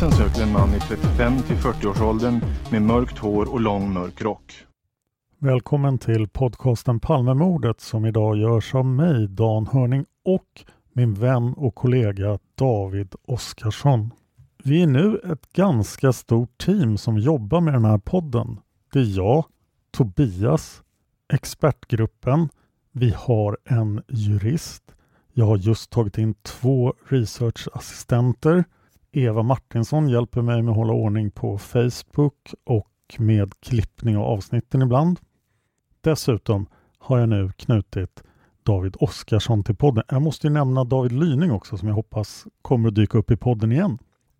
Polisen söker en man i 35 till 40-årsåldern med mörkt hår och lång mörk rock. Välkommen till podcasten Palmemordet som idag görs av mig, Dan Hörning och min vän och kollega David Oskarsson. Vi är nu ett ganska stort team som jobbar med den här podden. Det är jag, Tobias, expertgruppen, vi har en jurist, jag har just tagit in två researchassistenter. Eva Martinsson hjälper mig med att hålla ordning på Facebook och med klippning av avsnitten ibland. Dessutom har jag nu knutit David Oskarsson till podden. Jag måste ju nämna David Lyning också som jag hoppas kommer att dyka upp i podden igen.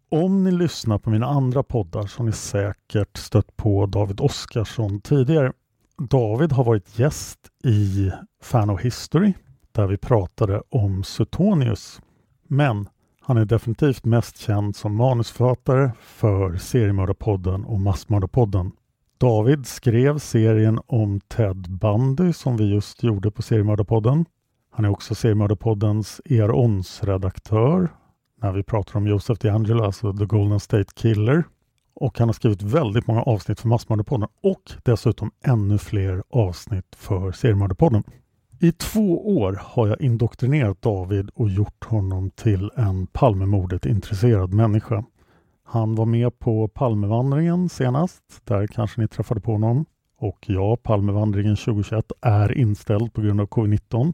Om ni lyssnar på mina andra poddar så har ni säkert stött på David Oskarsson tidigare. David har varit gäst i Fan of History där vi pratade om Suetonius. Men han är definitivt mest känd som manusförfattare för Seriemördarpodden och Massmördarpodden. David skrev serien om Ted Bundy som vi just gjorde på Seriemördarpodden. Han är också Seriemördarpoddens ERONS-redaktör. när vi pratar om Joseph DeAngelo, alltså The Golden State Killer. Och han har skrivit väldigt många avsnitt för Massmördarpodden och dessutom ännu fler avsnitt för Seriemördarpodden. I två år har jag indoktrinerat David och gjort honom till en Palmemordet intresserad människa. Han var med på Palmevandringen senast. Där kanske ni träffade på honom. Och ja, Palmevandringen 2021 är inställd på grund av covid-19.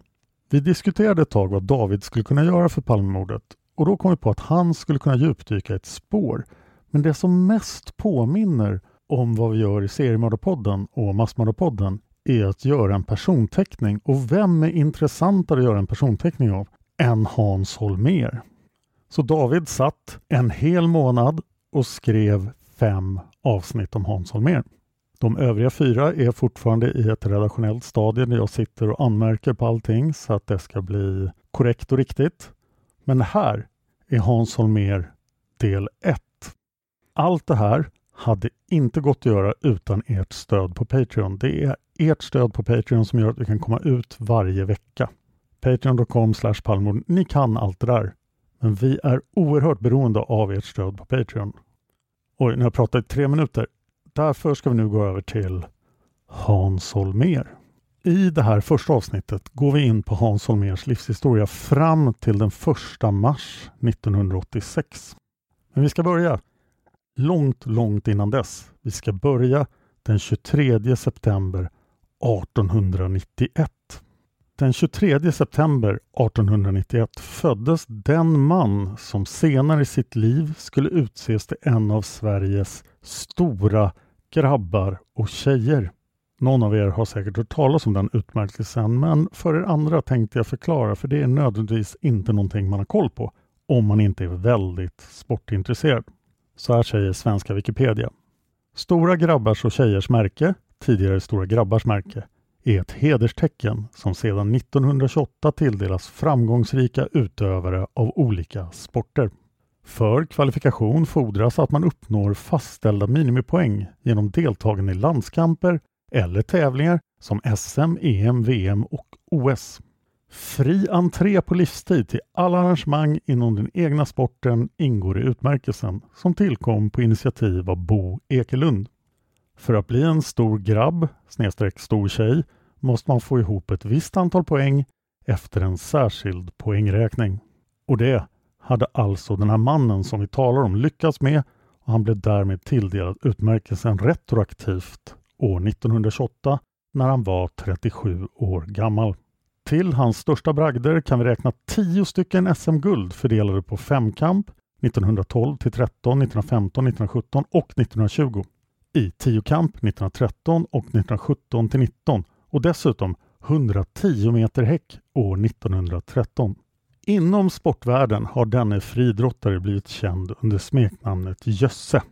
Vi diskuterade ett tag vad David skulle kunna göra för Palmemordet och då kom vi på att han skulle kunna djupdyka ett spår. Men det som mest påminner om vad vi gör i Seriemördarpodden och Massmördarpodden är att göra en personteckning. Och vem är intressantare att göra en personteckning av än Hans Holmér? Så David satt en hel månad och skrev fem avsnitt om Hans Holmér. De övriga fyra är fortfarande i ett redaktionellt stadie där jag sitter och anmärker på allting så att det ska bli korrekt och riktigt. Men här är Hans Holmér del 1. Allt det här hade inte gått att göra utan ert stöd på Patreon. Det är ert stöd på Patreon som gör att vi kan komma ut varje vecka. Patreon.com palmord. Ni kan allt det där. Men vi är oerhört beroende av ert stöd på Patreon. Oj, nu har jag pratat i tre minuter. Därför ska vi nu gå över till Hans Holmér. I det här första avsnittet går vi in på Hans Holmérs livshistoria fram till den 1 mars 1986. Men vi ska börja långt, långt innan dess. Vi ska börja den 23 september 1891. Den 23 september 1891 föddes den man som senare i sitt liv skulle utses till en av Sveriges stora grabbar och tjejer. Någon av er har säkert hört talas om den utmärkelsen men för er andra tänkte jag förklara för det är nödvändigtvis inte någonting man har koll på om man inte är väldigt sportintresserad. Så här säger svenska Wikipedia. Stora grabbars och tjejers märke, tidigare Stora grabbars märke, är ett hederstecken som sedan 1928 tilldelas framgångsrika utövare av olika sporter. För kvalifikation fordras att man uppnår fastställda minimipoäng genom deltagande i landskamper eller tävlingar som SM, EM, VM och OS. Fri entré på livstid till alla arrangemang inom den egna sporten ingår i utmärkelsen som tillkom på initiativ av Bo Ekelund. För att bli en stor grabb, snedstreck stor tjej, måste man få ihop ett visst antal poäng efter en särskild poängräkning. Och det hade alltså den här mannen som vi talar om lyckats med och han blev därmed tilldelad utmärkelsen retroaktivt år 1928 när han var 37 år gammal. Till hans största bragder kan vi räkna 10 stycken SM-guld fördelade på femkamp 1912 till 13, 1915, 1917 och 1920. I tiokamp 1913 och 1917 till 19 och dessutom 110 meter häck år 1913. Inom sportvärlden har denne friidrottare blivit känd under smeknamnet Jösse.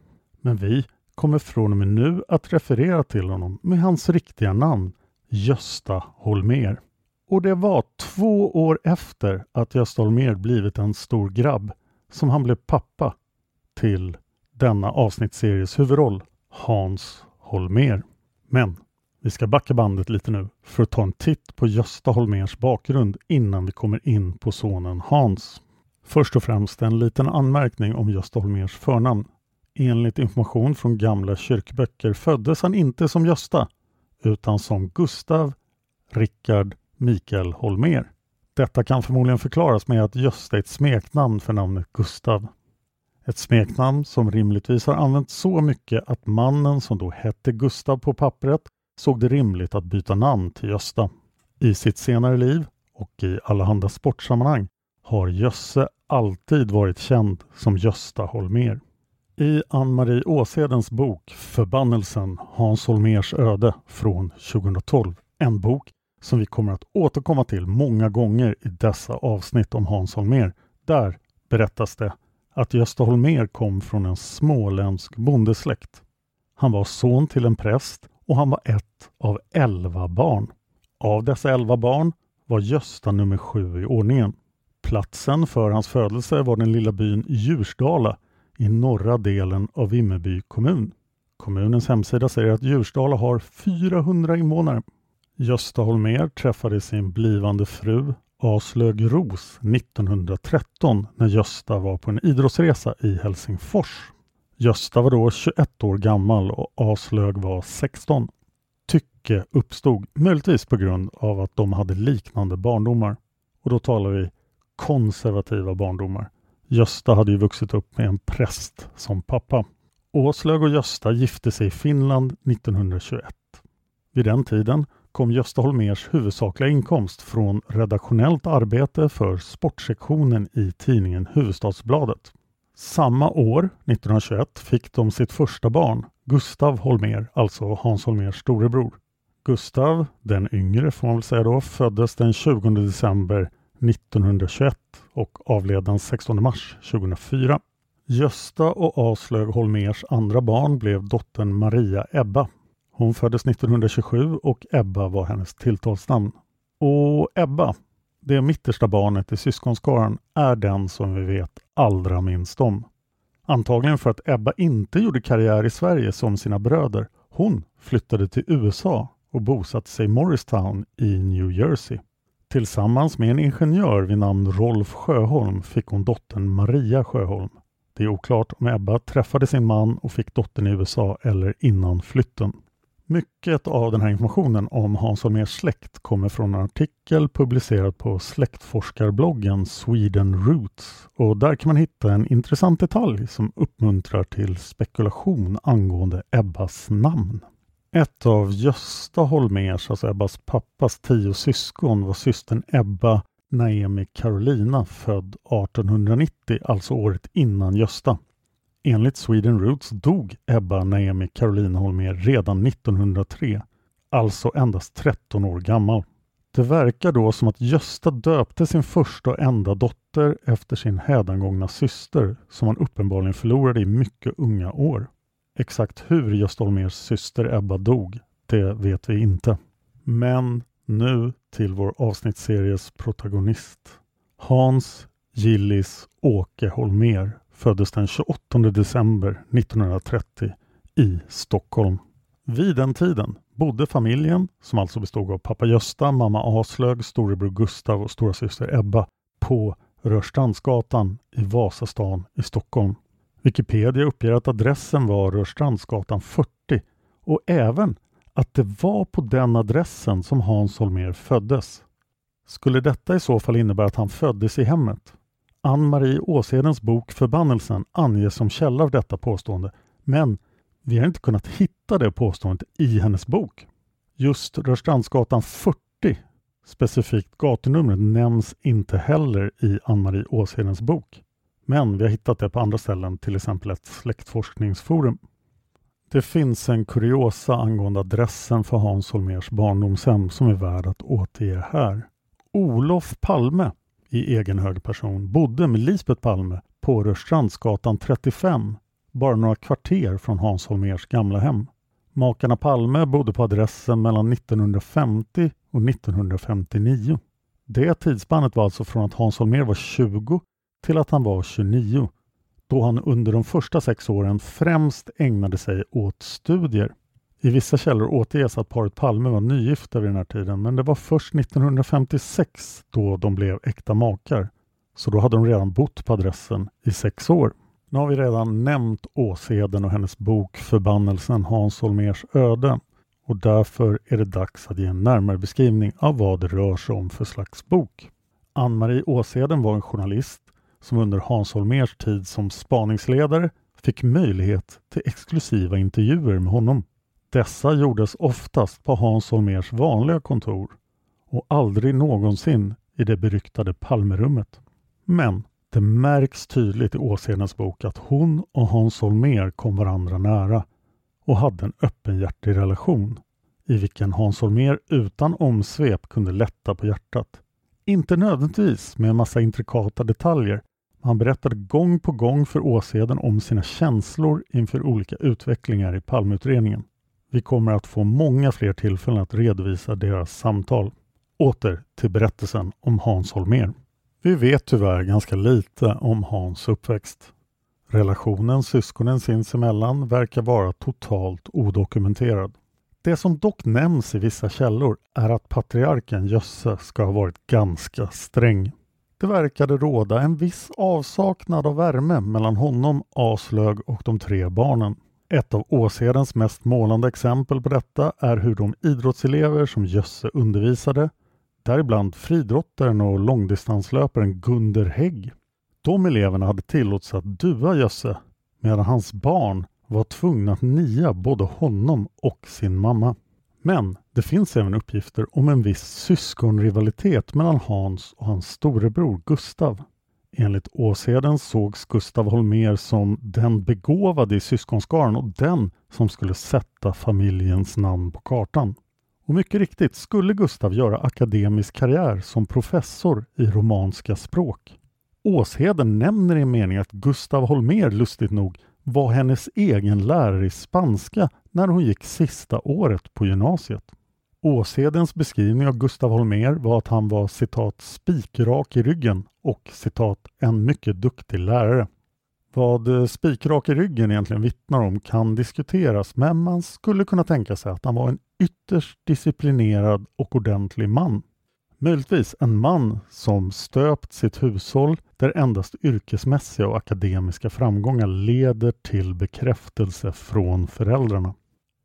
Men vi kommer från och med nu att referera till honom med hans riktiga namn, Gösta Holmer. Och det var två år efter att Gösta Holmér blivit en stor grabb som han blev pappa till denna avsnittsseries huvudroll, Hans Holmér. Men vi ska backa bandet lite nu för att ta en titt på Gösta Holmers bakgrund innan vi kommer in på sonen Hans. Först och främst en liten anmärkning om Gösta Holmers förnamn. Enligt information från gamla kyrkböcker föddes han inte som Gösta utan som Gustav Rickard Mikael Holmer. Detta kan förmodligen förklaras med att Gösta är ett smeknamn för namnet Gustav. Ett smeknamn som rimligtvis har använts så mycket att mannen som då hette Gustav på pappret såg det rimligt att byta namn till Gösta. I sitt senare liv och i allehanda sportsammanhang har Jösse alltid varit känd som Gösta Holmer. I Ann-Marie Åsedens bok Förbannelsen Hans Holmers öde från 2012, en bok som vi kommer att återkomma till många gånger i dessa avsnitt om Hans Holmér. Där berättas det att Gösta Holmér kom från en småländsk bondesläkt. Han var son till en präst och han var ett av elva barn. Av dessa elva barn var Gösta nummer sju i ordningen. Platsen för hans födelse var den lilla byn Djursdala i norra delen av Vimmerby kommun. Kommunens hemsida säger att Djursdala har 400 invånare. Gösta Holmer träffade sin blivande fru Aslög Ros 1913 när Gösta var på en idrottsresa i Helsingfors. Gösta var då 21 år gammal och Aslög var 16. Tycke uppstod möjligtvis på grund av att de hade liknande barndomar. Och då talar vi konservativa barndomar. Gösta hade ju vuxit upp med en präst som pappa. Åslög och Gösta gifte sig i Finland 1921. Vid den tiden kom Gösta Holmers huvudsakliga inkomst från redaktionellt arbete för sportsektionen i tidningen Huvudstadsbladet. Samma år, 1921, fick de sitt första barn, Gustav Holmer, alltså Hans Holmers storebror. Gustav, den yngre får man väl säga då, föddes den 20 december 1921 och avled den 16 mars 2004. Gösta och Aslög Holmers andra barn blev dottern Maria Ebba hon föddes 1927 och Ebba var hennes tilltalsnamn. Och Ebba, det mittersta barnet i syskonskaran, är den som vi vet allra minst om. Antagligen för att Ebba inte gjorde karriär i Sverige som sina bröder. Hon flyttade till USA och bosatte sig i Morristown i New Jersey. Tillsammans med en ingenjör vid namn Rolf Sjöholm fick hon dottern Maria Sjöholm. Det är oklart om Ebba träffade sin man och fick dottern i USA eller innan flytten. Mycket av den här informationen om Hans Holmérs släkt kommer från en artikel publicerad på släktforskarbloggen Sweden Roots och där kan man hitta en intressant detalj som uppmuntrar till spekulation angående Ebbas namn. Ett av Gösta Holmers, alltså Ebbas pappas tio syskon, var systern Ebba Naemi Carolina född 1890, alltså året innan Gösta. Enligt Sweden Roots dog Ebba Naemi Caroline Holmér redan 1903, alltså endast 13 år gammal. Det verkar då som att Gösta döpte sin första och enda dotter efter sin hädangångna syster som han uppenbarligen förlorade i mycket unga år. Exakt hur Gösta Holmérs syster Ebba dog, det vet vi inte. Men nu till vår avsnittsseries protagonist. Hans Gillis Åke Holmér föddes den 28 december 1930 i Stockholm. Vid den tiden bodde familjen, som alltså bestod av pappa Gösta, mamma Aslög, storebror Gustav och storasyster Ebba, på Rörstrandsgatan i Vasastan i Stockholm. Wikipedia uppger att adressen var Rörstrandsgatan 40 och även att det var på den adressen som Hans Holmér föddes. Skulle detta i så fall innebära att han föddes i hemmet? Ann-Marie Åshedens bok Förbannelsen anges som källa av detta påstående, men vi har inte kunnat hitta det påståendet i hennes bok. Just Rörstrandsgatan 40, specifikt gatunumret, nämns inte heller i Ann-Marie Åshedens bok. Men vi har hittat det på andra ställen, till exempel ett släktforskningsforum. Det finns en kuriosa angående adressen för Hans Holmers barndomshem som är värd att återge här. Olof Palme i egen hög person bodde med Lisbeth Palme på Rörstrandsgatan 35, bara några kvarter från Hans Holmers gamla hem. Makarna Palme bodde på adressen mellan 1950 och 1959. Det tidsspannet var alltså från att Hans Holmér var 20 till att han var 29 då han under de första sex åren främst ägnade sig åt studier. I vissa källor återges att paret Palme var nygifta vid den här tiden men det var först 1956 då de blev äkta makar. Så då hade de redan bott på adressen i sex år. Nu har vi redan nämnt Åseden och hennes bok Förbannelsen Hans Holmers öde och därför är det dags att ge en närmare beskrivning av vad det rör sig om för slags bok. Ann-Marie Åseden var en journalist som under Hans Holmers tid som spaningsledare fick möjlighet till exklusiva intervjuer med honom. Dessa gjordes oftast på Hans Holmers vanliga kontor och aldrig någonsin i det beryktade Palmerummet. Men det märks tydligt i Åsedens bok att hon och Hans Holmér kom varandra nära och hade en öppenhjärtig relation i vilken Hans Holmér utan omsvep kunde lätta på hjärtat. Inte nödvändigtvis med en massa intrikata detaljer han berättade gång på gång för Åseden om sina känslor inför olika utvecklingar i Palmeutredningen. Vi kommer att få många fler tillfällen att redovisa deras samtal. Åter till berättelsen om Hans Holmér. Vi vet tyvärr ganska lite om Hans uppväxt. Relationen syskonen sinsemellan verkar vara totalt odokumenterad. Det som dock nämns i vissa källor är att patriarken Jösse ska ha varit ganska sträng. Det verkade råda en viss avsaknad av värme mellan honom, Aslög och de tre barnen. Ett av Åsedens mest målande exempel på detta är hur de idrottselever som Jösse undervisade, däribland fridrottaren och långdistanslöparen Gunder Hägg, de eleverna hade tillåtits att dua Jösse medan hans barn var tvungna att nia både honom och sin mamma. Men det finns även uppgifter om en viss syskonrivalitet mellan Hans och hans storebror Gustav. Enligt Åsheden sågs Gustav Holmer som den begåvade i syskonskaran och den som skulle sätta familjens namn på kartan. Och mycket riktigt skulle Gustav göra akademisk karriär som professor i romanska språk. Åsheden nämner i en mening att Gustav Holmer lustigt nog var hennes egen lärare i spanska när hon gick sista året på gymnasiet. Åsedens beskrivning av Gustav Holmer var att han var citat spikrak i ryggen och citat en mycket duktig lärare. Vad eh, spikrak i ryggen egentligen vittnar om kan diskuteras men man skulle kunna tänka sig att han var en ytterst disciplinerad och ordentlig man. Möjligtvis en man som stöpt sitt hushåll där endast yrkesmässiga och akademiska framgångar leder till bekräftelse från föräldrarna.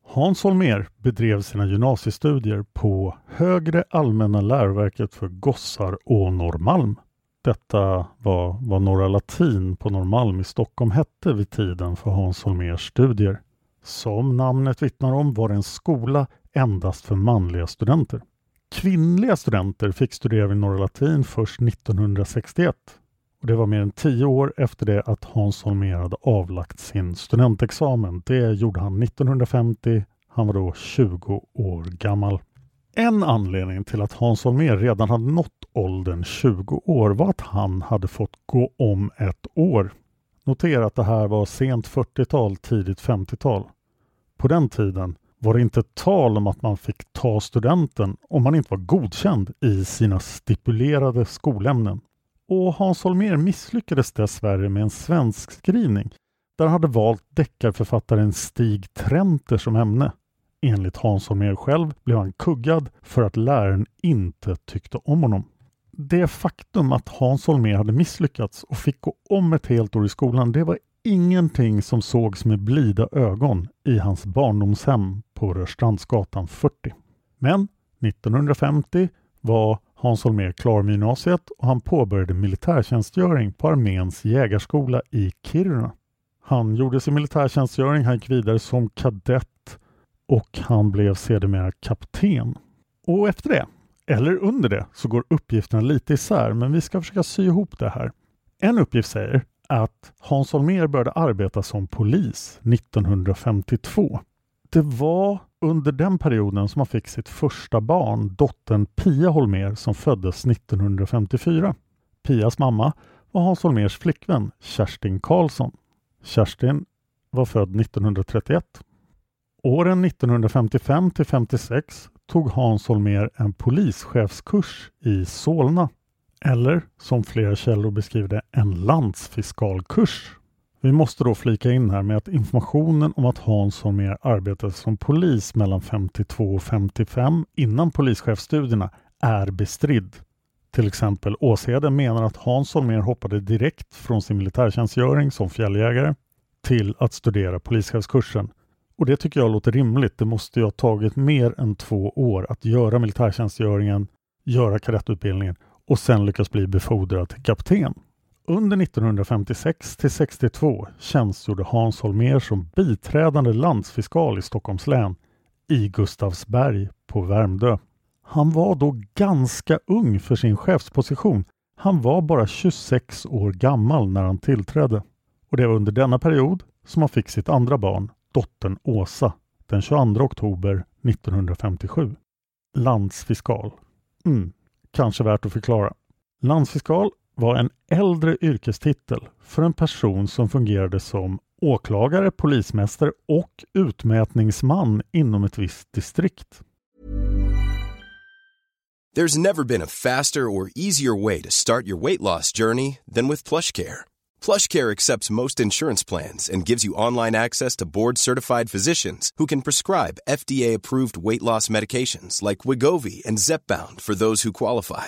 Hans Holmér bedrev sina gymnasiestudier på Högre allmänna läroverket för gossar och Norrmalm. Detta var vad Norra Latin på Norrmalm i Stockholm hette vid tiden för Hans Holmérs studier. Som namnet vittnar om var det en skola endast för manliga studenter. Kvinnliga studenter fick studera vid Norra Latin först 1961 och det var mer än tio år efter det att Hans Holmér hade avlagt sin studentexamen. Det gjorde han 1950. Han var då 20 år gammal. En anledning till att Hans Holmér redan hade nått åldern 20 år var att han hade fått gå om ett år. Notera att det här var sent 40-tal, tidigt 50-tal. På den tiden var det inte tal om att man fick ta studenten om man inte var godkänd i sina stipulerade skolämnen. Och Hans Holmér misslyckades dessvärre med en svensk skrivning där han hade valt deckarförfattaren Stig Trenter som ämne. Enligt Hans Holmér själv blev han kuggad för att läraren inte tyckte om honom. Det faktum att Hans Holmér hade misslyckats och fick gå om ett helt år i skolan, det var ingenting som sågs med blida ögon i hans barndomshem på Rörstrandsgatan 40. Men 1950 var Hans Holmér klar med gymnasiet och han påbörjade militärtjänstgöring på arméns jägarskola i Kiruna. Han gjorde sin militärtjänstgöring, han gick vidare som kadett och han blev sedermera kapten. Och efter det, eller under det, så går uppgifterna lite isär men vi ska försöka sy ihop det här. En uppgift säger att Hans Holmér började arbeta som polis 1952. Det var under den perioden som han fick sitt första barn, dottern Pia Holmér som föddes 1954. Pias mamma var Hans Holmérs flickvän Kerstin Karlsson. Kerstin var född 1931. Åren 1955 till 56 tog Hans Holmér en polischefskurs i Solna. Eller som flera källor beskriver det, en landsfiskalkurs. Vi måste då flika in här med att informationen om att Hans Holmér arbetade som polis mellan 52 och 55 innan polischefsstudierna är bestridd. Till exempel Åsheden menar att Hans Holmér hoppade direkt från sin militärtjänstgöring som fjälljägare till att studera polischefskursen. Och det tycker jag låter rimligt. Det måste ju ha tagit mer än två år att göra militärtjänstgöringen, göra kadettutbildningen och sen lyckas bli befordrad till kapten. Under 1956 till 62 tjänstgjorde Hans Holmér som biträdande landsfiskal i Stockholms län i Gustavsberg på Värmdö. Han var då ganska ung för sin chefsposition. Han var bara 26 år gammal när han tillträdde. Och det var under denna period som han fick sitt andra barn, dottern Åsa, den 22 oktober 1957. Landsfiskal. Mm, kanske värt att förklara. Landsfiskal var en äldre yrkestitel för en person som fungerade som åklagare, polismästare och utmätningsman inom ett visst distrikt. There's never been a faster or easier way to start your weight loss journey than with PlushCare. PlushCare accepts most insurance plans and gives you online access to board-certified physicians who can prescribe FDA-approved weight loss medications like Wigovi and Zepbound for those who qualify.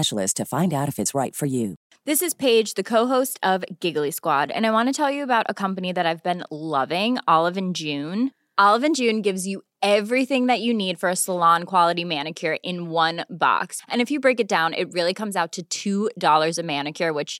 to find out if it's right for you. This is Paige, the co-host of Giggly Squad, and I want to tell you about a company that I've been loving, Olive and June. Olive and June gives you everything that you need for a salon quality manicure in one box. And if you break it down, it really comes out to $2 a manicure, which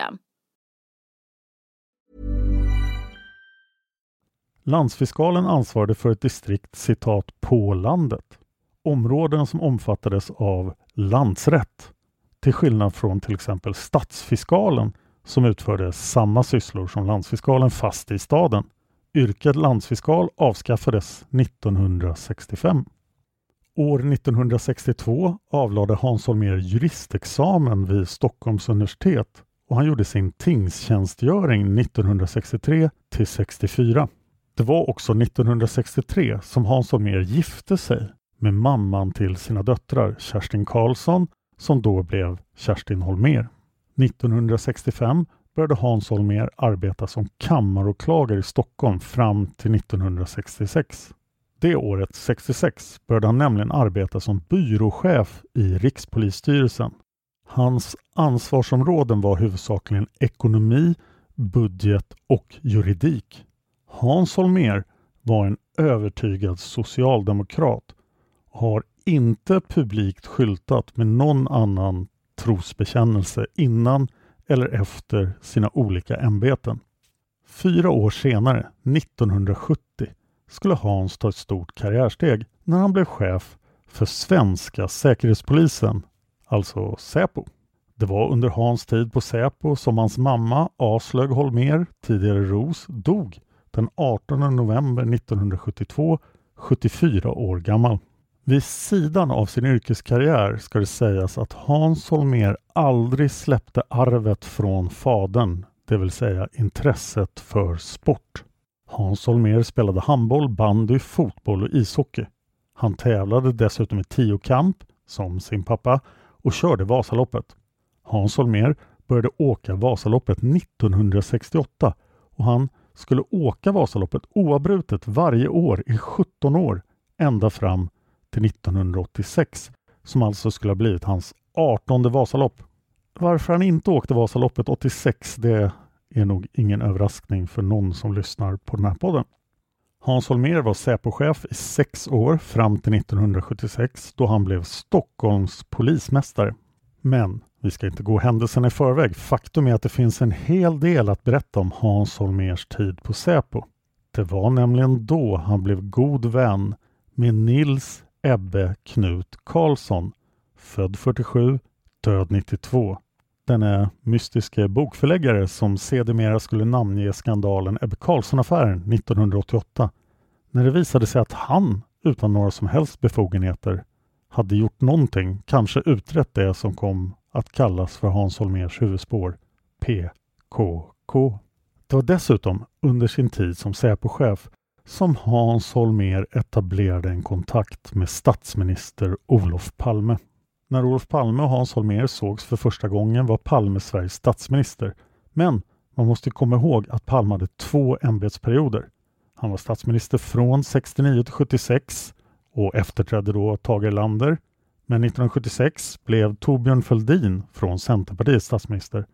Landsfiskalen ansvarade för ett distrikt citat på landet. Områden som omfattades av landsrätt. Till skillnad från till exempel stadsfiskalen som utförde samma sysslor som landsfiskalen fast i staden. Yrket landsfiskal avskaffades 1965. År 1962 avlade Hans Holmér juristexamen vid Stockholms universitet och han gjorde sin tingstjänstgöring 1963 till 64. Det var också 1963 som Hans Holmér gifte sig med mamman till sina döttrar Kerstin Karlsson som då blev Kerstin Holmér. 1965 började Hans Holmér arbeta som kammaråklagare i Stockholm fram till 1966. Det året, 66, började han nämligen arbeta som byråchef i Rikspolisstyrelsen. Hans ansvarsområden var huvudsakligen ekonomi, budget och juridik. Hans Holmér var en övertygad socialdemokrat och har inte publikt skyltat med någon annan trosbekännelse innan eller efter sina olika ämbeten. Fyra år senare, 1970, skulle Hans ta ett stort karriärsteg när han blev chef för svenska säkerhetspolisen, alltså Säpo. Det var under Hans tid på Säpo som hans mamma Aslög Holmer, tidigare Ros, dog den 18 november 1972, 74 år gammal. Vid sidan av sin yrkeskarriär ska det sägas att Hans Holmer aldrig släppte arvet från fadern, det vill säga intresset för sport. Hans Holmér spelade handboll, bandy, fotboll och ishockey. Han tävlade dessutom i tiokamp, som sin pappa, och körde Vasaloppet. Hans Holmér började åka Vasaloppet 1968 och han skulle åka Vasaloppet oavbrutet varje år i 17 år ända fram till 1986 som alltså skulle ha blivit hans 18 Vasalopp. Varför han inte åkte Vasaloppet 86 det är nog ingen överraskning för någon som lyssnar på den här podden. Hans Holmér var Säpochef i sex år fram till 1976 då han blev Stockholms polismästare. Men vi ska inte gå händelserna i förväg. Faktum är att det finns en hel del att berätta om Hans Holmérs tid på Säpo. Det var nämligen då han blev god vän med Nils Ebbe Knut Karlsson, född 47, död 92 denne mystiske bokförläggare som sedermera skulle namnge skandalen Ebbe Carlsson-affären 1988 när det visade sig att han utan några som helst befogenheter hade gjort någonting, kanske utrett det som kom att kallas för Hans Holmers huvudspår PKK. Det var dessutom under sin tid som Säpochef som Hans Holmer etablerade en kontakt med statsminister Olof Palme. När Olof Palme och Hans Holmér sågs för första gången var Palme Sveriges statsminister. Men man måste komma ihåg att Palme hade två ämbetsperioder. Han var statsminister från 69 till 76 och efterträdde då Tage Erlander. Men 1976 blev Torbjörn Fälldin från Centerpartiet statsminister.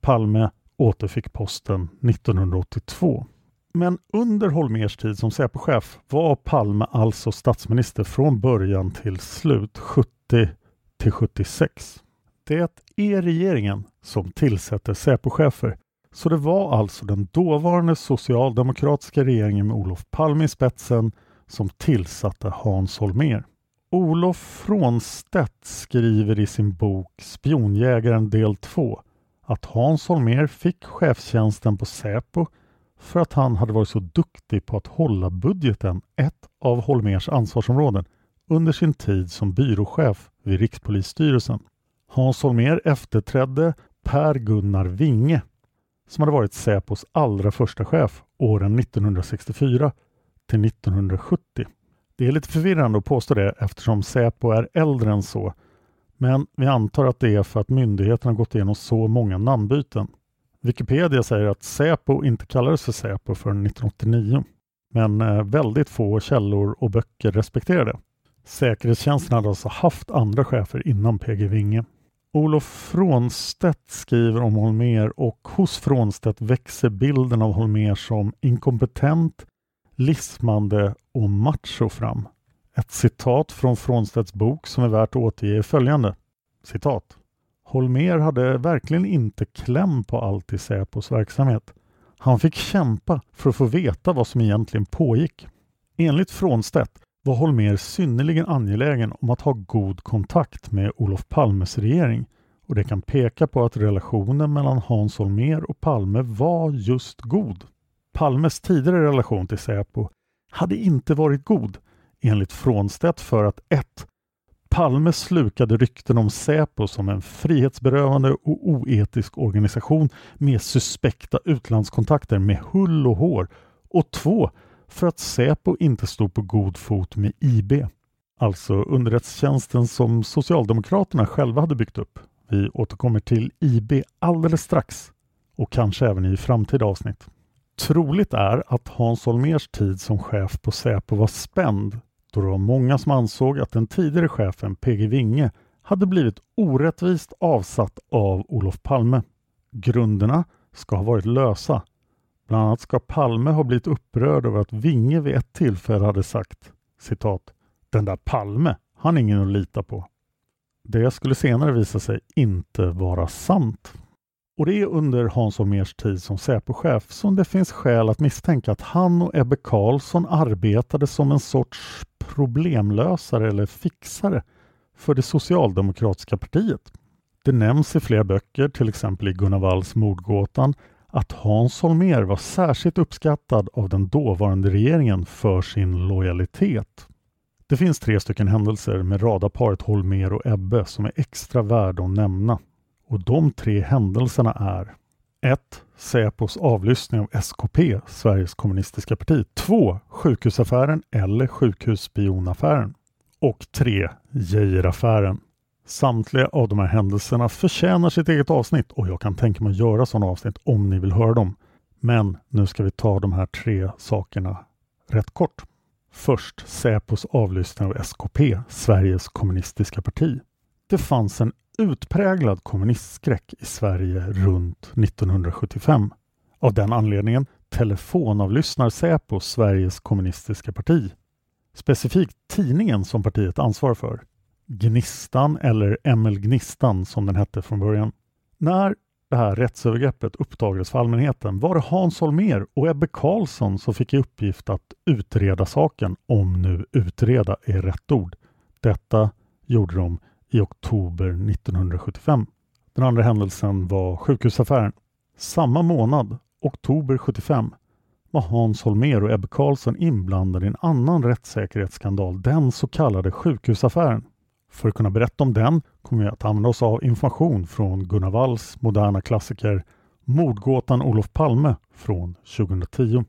Palme återfick posten 1982. Men under Holmers tid som Säpochef var Palme alltså statsminister från början till slut 70 till 76. Det är e regeringen som tillsätter Säpochefer. Så det var alltså den dåvarande socialdemokratiska regeringen med Olof Palme i spetsen som tillsatte Hans Holmér. Olof Frånstedt skriver i sin bok Spionjägaren del 2 att Hans Holmér fick chefstjänsten på Säpo för att han hade varit så duktig på att hålla budgeten, ett av Holmers ansvarsområden, under sin tid som byråchef vid Rikspolisstyrelsen. Hans Holmér efterträdde Per-Gunnar Winge som hade varit Säpos allra första chef åren 1964 till 1970. Det är lite förvirrande att påstå det eftersom Säpo är äldre än så men vi antar att det är för att myndigheten har gått igenom så många namnbyten. Wikipedia säger att Säpo inte kallades för Säpo förrän 1989. Men eh, väldigt få källor och böcker respekterar det. Säkerhetstjänsten hade alltså haft andra chefer innan PG Winge. Olof Frånstedt skriver om Holmer och hos Frånstedt växer bilden av Holmer som inkompetent, lismande och macho fram. Ett citat från Frånstedts bok som är värt att återge är följande. Citat. Holmer hade verkligen inte kläm på allt i Säpos verksamhet. Han fick kämpa för att få veta vad som egentligen pågick. Enligt Frånstedt var Holmer synnerligen angelägen om att ha god kontakt med Olof Palmes regering och det kan peka på att relationen mellan Hans Holmer och Palme var just god. Palmes tidigare relation till Säpo hade inte varit god enligt Frånstedt för att 1. Palme slukade rykten om Säpo som en frihetsberövande och oetisk organisation med suspekta utlandskontakter med hull och hår och 2 för att Säpo inte stod på god fot med IB, alltså underrättelsetjänsten som Socialdemokraterna själva hade byggt upp. Vi återkommer till IB alldeles strax och kanske även i framtida avsnitt. Troligt är att Hans Holmers tid som chef på Säpo var spänd då det var många som ansåg att den tidigare chefen PG Winge hade blivit orättvist avsatt av Olof Palme. Grunderna ska ha varit lösa Bland annat ska Palme ha blivit upprörd över att Vinge vid ett tillfälle hade sagt citat ”Den där Palme, han är ingen att lita på”. Det skulle senare visa sig inte vara sant. Och det är under Hans Holmérs tid som Säpochef som det finns skäl att misstänka att han och Ebbe Carlsson arbetade som en sorts problemlösare eller fixare för det socialdemokratiska partiet. Det nämns i flera böcker, till exempel i Gunnar Walls Mordgåtan, att Hans Holmér var särskilt uppskattad av den dåvarande regeringen för sin lojalitet. Det finns tre stycken händelser med radarparet Holmér och Ebbe som är extra värda att nämna. Och de tre händelserna är 1. Säpos avlyssning av SKP, Sveriges kommunistiska parti. 2. Sjukhusaffären eller sjukhusspionaffären. Och 3. Geijeraffären. Samtliga av de här händelserna förtjänar sitt eget avsnitt och jag kan tänka mig att göra sådana avsnitt om ni vill höra dem. Men nu ska vi ta de här tre sakerna rätt kort. Först Säpos avlyssning av SKP, Sveriges kommunistiska parti. Det fanns en utpräglad kommunistskräck i Sverige runt 1975. Av den anledningen telefonavlyssnar Säpo Sveriges kommunistiska parti. Specifikt tidningen som partiet ansvarar för. Gnistan eller ML Gnistan som den hette från början. När det här rättsövergreppet uppdagades för allmänheten var det Hans Holmér och Ebbe Carlsson som fick i uppgift att utreda saken, om nu utreda är rätt ord. Detta gjorde de i oktober 1975. Den andra händelsen var sjukhusaffären. Samma månad, oktober 75, var Hans Holmér och Ebbe Carlsson inblandade i en annan rättssäkerhetsskandal, den så kallade sjukhusaffären. För att kunna berätta om den kommer vi att använda oss av information från Gunnar Walls moderna klassiker Mordgåtan Olof Palme från 2010.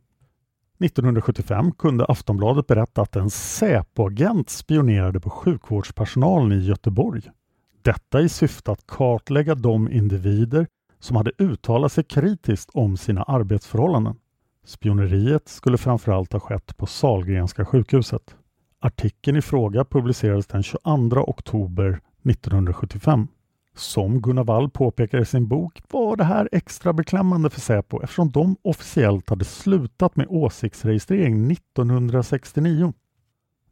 1975 kunde Aftonbladet berätta att en Säpo-agent spionerade på sjukvårdspersonalen i Göteborg. Detta i syfte att kartlägga de individer som hade uttalat sig kritiskt om sina arbetsförhållanden. Spioneriet skulle framförallt ha skett på Salgrenska sjukhuset. Artikeln i fråga publicerades den 22 oktober 1975. Som Gunnar Wall påpekar i sin bok var det här extra beklämmande för Säpo eftersom de officiellt hade slutat med åsiktsregistrering 1969.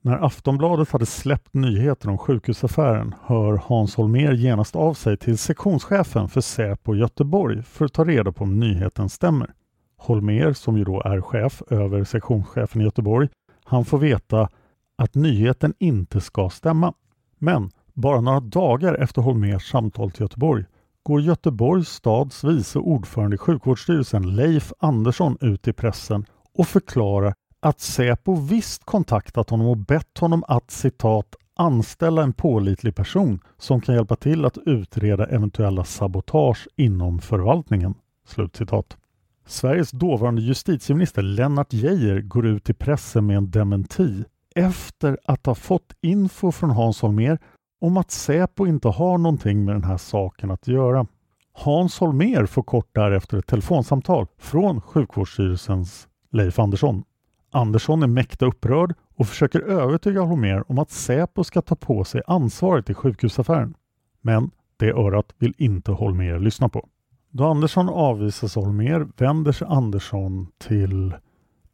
När Aftonbladet hade släppt nyheten om sjukhusaffären hör Hans Holmer genast av sig till sektionschefen för Säpo Göteborg för att ta reda på om nyheten stämmer. Holmer, som ju då är chef över sektionschefen i Göteborg, han får veta att nyheten inte ska stämma. Men bara några dagar efter Holmers samtal till Göteborg går Göteborgs stads vice ordförande i sjukvårdsstyrelsen Leif Andersson ut i pressen och förklarar att Säpo visst kontaktat honom och bett honom att citat anställa en pålitlig person som kan hjälpa till att utreda eventuella sabotage inom förvaltningen. Slutcitat. Sveriges dåvarande justitieminister Lennart Geijer går ut i pressen med en dementi efter att ha fått info från Hans Holmér om att Säpo inte har någonting med den här saken att göra. Hans Holmer får kort därefter ett telefonsamtal från sjukvårdsstyrelsens Leif Andersson. Andersson är mäkta upprörd och försöker övertyga Holmer om att Säpo ska ta på sig ansvaret i sjukhusaffären. Men det örat vill inte Holmer lyssna på. Då Andersson avvisas av Holmer vänder sig Andersson till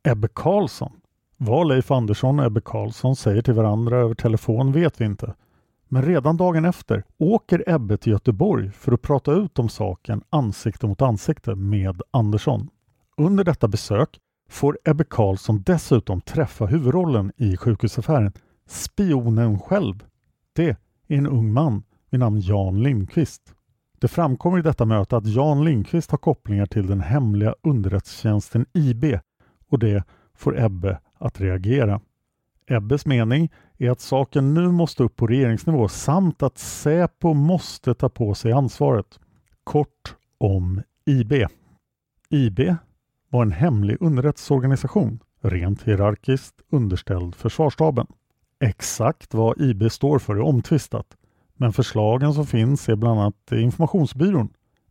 Ebbe Karlsson. Vad Leif Andersson och Ebbe Karlsson säger till varandra över telefon vet vi inte. Men redan dagen efter åker Ebbe till Göteborg för att prata ut om saken ansikte mot ansikte med Andersson. Under detta besök får Ebbe Karlsson dessutom träffa huvudrollen i sjukhusaffären, spionen själv. Det är en ung man vid namn Jan Lindqvist. Det framkommer i detta möte att Jan Lindqvist har kopplingar till den hemliga underrättelsetjänsten IB och det får Ebbe att reagera. Ebbes mening är att saken nu måste upp på regeringsnivå samt att Säpo måste ta på sig ansvaret. Kort om IB. IB var en hemlig underrättelseorganisation, rent hierarkiskt underställd försvarsstaben. Exakt vad IB står för är omtvistat, men förslagen som finns är bland annat Informationsbyrån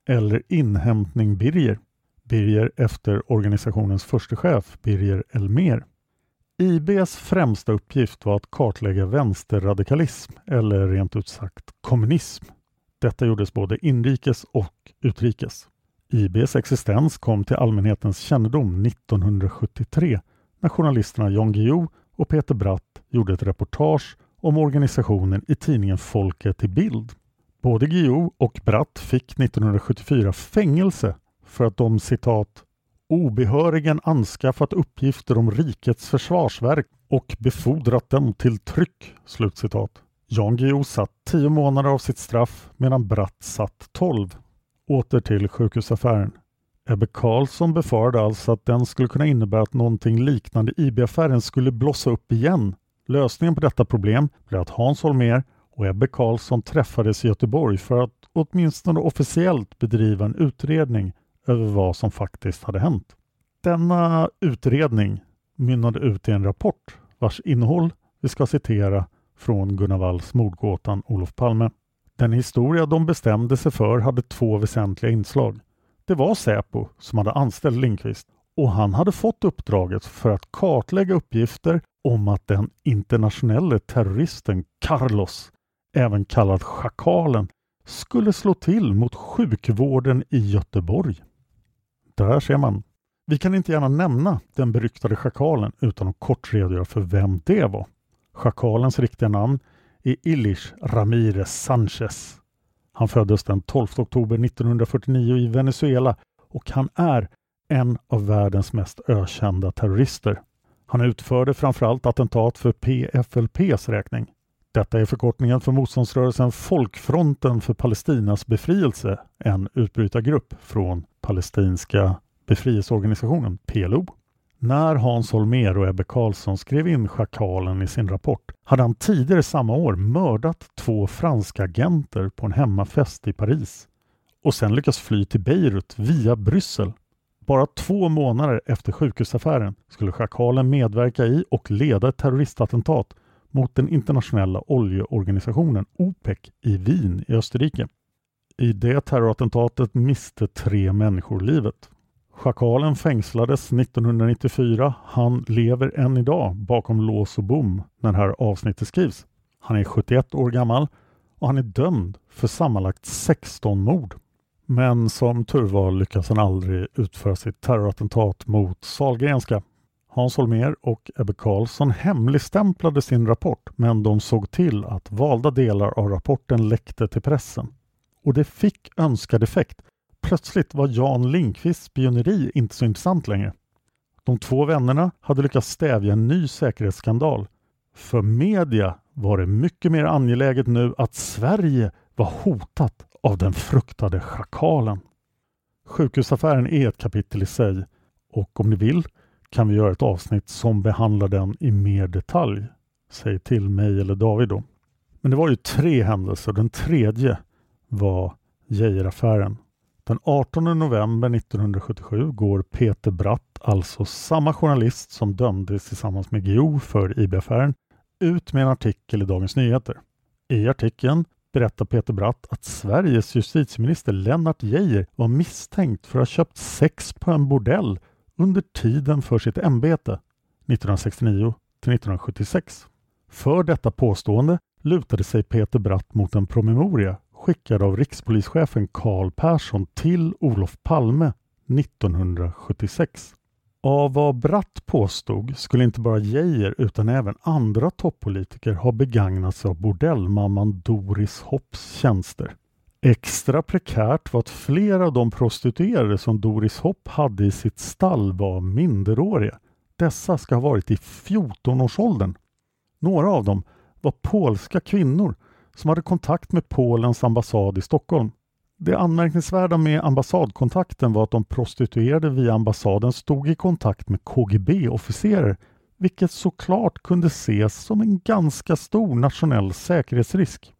eller Inhämtning Birger. Birger efter organisationens första chef Birger Elmer. IBs främsta uppgift var att kartlägga vänsterradikalism eller rent ut sagt kommunism. Detta gjordes både inrikes och utrikes. IBs existens kom till allmänhetens kännedom 1973 när journalisterna Jan Guillou och Peter Bratt gjorde ett reportage om organisationen i tidningen Folket i bild. Både Guillou och Bratt fick 1974 fängelse för att de citat obehörigen anskaffat uppgifter om rikets försvarsverk och befordrat dem till tryck. Slutcitat. Jan Guillou satt tio månader av sitt straff medan Bratt satt tolv. Åter till sjukhusaffären. Ebbe Karlsson befarade alltså att den skulle kunna innebära att någonting liknande IB-affären skulle blossa upp igen. Lösningen på detta problem blev att Hans Holmér och Ebbe Karlsson träffades i Göteborg för att åtminstone officiellt bedriva en utredning över vad som faktiskt hade hänt. Denna utredning mynnade ut i en rapport vars innehåll vi ska citera från Gunnar Walls mordgåtan Olof Palme. Den historia de bestämde sig för hade två väsentliga inslag. Det var Säpo som hade anställt Lindqvist och han hade fått uppdraget för att kartlägga uppgifter om att den internationella terroristen Carlos, även kallad Schakalen, skulle slå till mot sjukvården i Göteborg här ser man. Vi kan inte gärna nämna den beryktade schakalen utan att kort redogöra för vem det var. Schakalens riktiga namn är Ilish Ramirez Sanchez. Han föddes den 12 oktober 1949 i Venezuela och han är en av världens mest ökända terrorister. Han utförde framförallt attentat för PFLPs räkning. Detta är förkortningen för motståndsrörelsen Folkfronten för Palestinas befrielse, en utbrytargrupp från palestinska befrielseorganisationen PLO. När Hans Holmér och Ebbe Karlsson skrev in schakalen i sin rapport hade han tidigare samma år mördat två franska agenter på en hemmafest i Paris och sen lyckats fly till Beirut via Bryssel. Bara två månader efter sjukhusaffären skulle schakalen medverka i och leda ett terroristattentat mot den internationella oljeorganisationen OPEC i Wien i Österrike. I det terrorattentatet miste tre människor livet. Schakalen fängslades 1994. Han lever än idag bakom lås och bom när det här avsnittet skrivs. Han är 71 år gammal och han är dömd för sammanlagt 16 mord. Men som tur var lyckas han aldrig utföra sitt terrorattentat mot Salgrenska. Hans Holmér och Ebbe Karlsson hemligstämplade sin rapport men de såg till att valda delar av rapporten läckte till pressen. Och det fick önskad effekt. Plötsligt var Jan Lindqvists spioneri inte så intressant längre. De två vännerna hade lyckats stävja en ny säkerhetsskandal. För media var det mycket mer angeläget nu att Sverige var hotat av den fruktade schakalen. Sjukhusaffären är ett kapitel i sig och om ni vill kan vi göra ett avsnitt som behandlar den i mer detalj. Säg till mig eller David då. Men det var ju tre händelser. Den tredje var Geijeraffären. Den 18 november 1977 går Peter Bratt, alltså samma journalist som dömdes tillsammans med Guillou för IB-affären, ut med en artikel i Dagens Nyheter. I artikeln berättar Peter Bratt att Sveriges justitieminister Lennart Geijer var misstänkt för att ha köpt sex på en bordell under tiden för sitt ämbete 1969 till 1976. För detta påstående lutade sig Peter Bratt mot en promemoria skickad av rikspolischefen Carl Persson till Olof Palme 1976. Av vad Bratt påstod skulle inte bara Geijer utan även andra toppolitiker ha begagnat sig av bordellmamman Doris Hopps tjänster. Extra prekärt var att flera av de prostituerade som Doris Hopp hade i sitt stall var minderåriga. Dessa ska ha varit i 14-årsåldern. Några av dem var polska kvinnor som hade kontakt med Polens ambassad i Stockholm. Det anmärkningsvärda med ambassadkontakten var att de prostituerade via ambassaden stod i kontakt med KGB-officerare vilket såklart kunde ses som en ganska stor nationell säkerhetsrisk.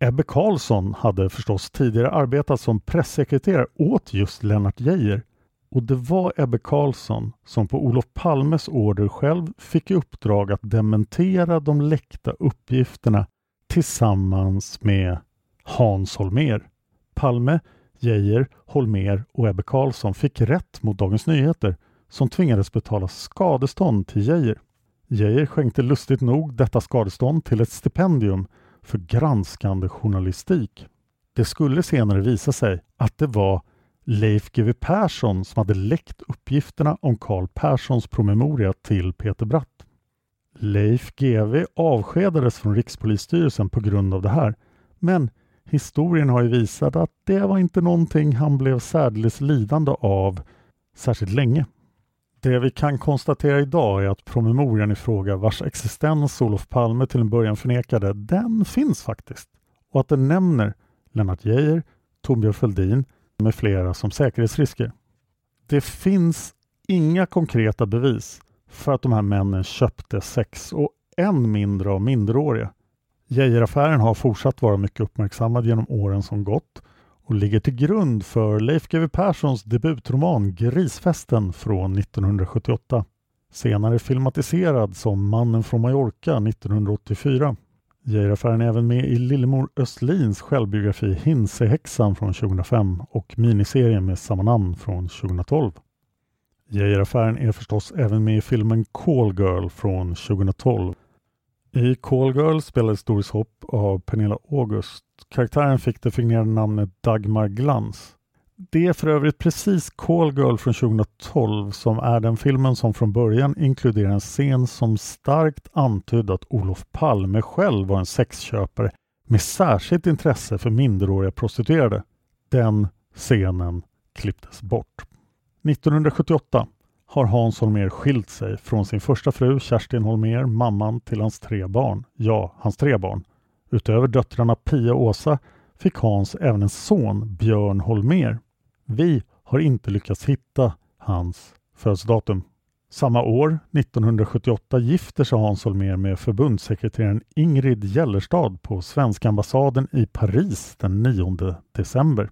Ebbe Carlsson hade förstås tidigare arbetat som pressekreterare åt just Lennart Geijer och det var Ebbe Carlsson som på Olof Palmes order själv fick i uppdrag att dementera de läckta uppgifterna tillsammans med Hans Holmér. Palme, Geijer, Holmér och Ebbe Carlsson fick rätt mot Dagens Nyheter som tvingades betala skadestånd till Geijer. Geijer skänkte lustigt nog detta skadestånd till ett stipendium för granskande journalistik. Det skulle senare visa sig att det var Leif GW Persson som hade läckt uppgifterna om Carl Perssons promemoria till Peter Bratt. Leif GW avskedades från Rikspolisstyrelsen på grund av det här, men historien har ju visat att det var inte någonting han blev särdeles lidande av särskilt länge. Det vi kan konstatera idag är att promemorian i fråga vars existens Olof Palme till en början förnekade, den finns faktiskt. Och att den nämner Lennart Geijer, Torbjörn Fälldin med flera som säkerhetsrisker. Det finns inga konkreta bevis för att de här männen köpte sex och än mindre av minderåriga. Geijeraffären har fortsatt vara mycket uppmärksammad genom åren som gått och ligger till grund för Leif GW Perssons debutroman Grisfesten från 1978. Senare filmatiserad som Mannen från Mallorca 1984. Geijeraffären är även med i Lillemor Östlins självbiografi Hinsehäxan från 2005 och miniserien med samma namn från 2012. Geijeraffären är förstås även med i filmen Call Girl från 2012. I Call Girl spelades Doris Hopp av Pernilla August. Karaktären fick det fingerade namnet Dagmar Glans. Det är för övrigt precis Call Girl från 2012 som är den filmen som från början inkluderar en scen som starkt antydde att Olof Palme själv var en sexköpare med särskilt intresse för minderåriga prostituerade. Den scenen klipptes bort. 1978 har Hans Holmér skilt sig från sin första fru Kerstin Holmér, mamman till hans tre barn. Ja, hans tre barn. Utöver döttrarna Pia och Åsa fick Hans även en son, Björn Holmér. Vi har inte lyckats hitta hans födelsedatum. Samma år, 1978, gifter sig Hans Holmér med förbundssekreteraren Ingrid Gellerstad på svenska ambassaden i Paris den 9 december.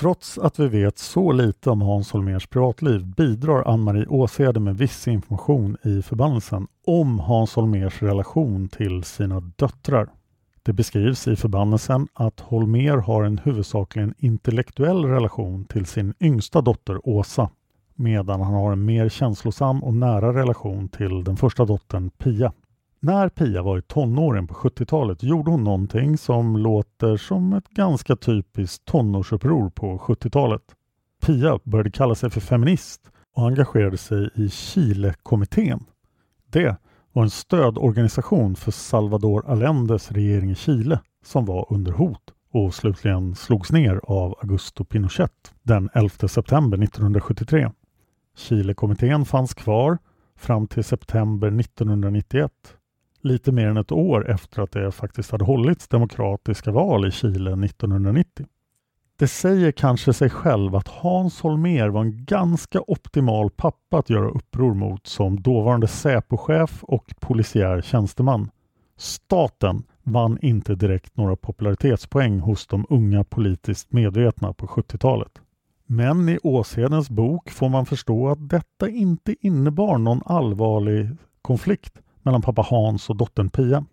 Trots att vi vet så lite om Hans Holmérs privatliv bidrar Ann-Marie Åsede med viss information i förbannelsen om Hans Holmérs relation till sina döttrar. Det beskrivs i förbannelsen att Holmér har en huvudsakligen intellektuell relation till sin yngsta dotter Åsa medan han har en mer känslosam och nära relation till den första dottern Pia. När Pia var i tonåren på 70-talet gjorde hon någonting som låter som ett ganska typiskt tonårsuppror på 70-talet. Pia började kalla sig för feminist och engagerade sig i Chile-kommittén. Det var en stödorganisation för Salvador Allendes regering i Chile som var under hot och slutligen slogs ner av Augusto Pinochet den 11 september 1973. Chile-kommittén fanns kvar fram till september 1991 lite mer än ett år efter att det faktiskt hade hållits demokratiska val i Chile 1990. Det säger kanske sig själv att Hans Holmér var en ganska optimal pappa att göra uppror mot som dåvarande Säpochef och polisiär tjänsteman. Staten vann inte direkt några popularitetspoäng hos de unga politiskt medvetna på 70-talet. Men i Åshedens bok får man förstå att detta inte innebar någon allvarlig konflikt mellan pappa Hans och dottern Pia.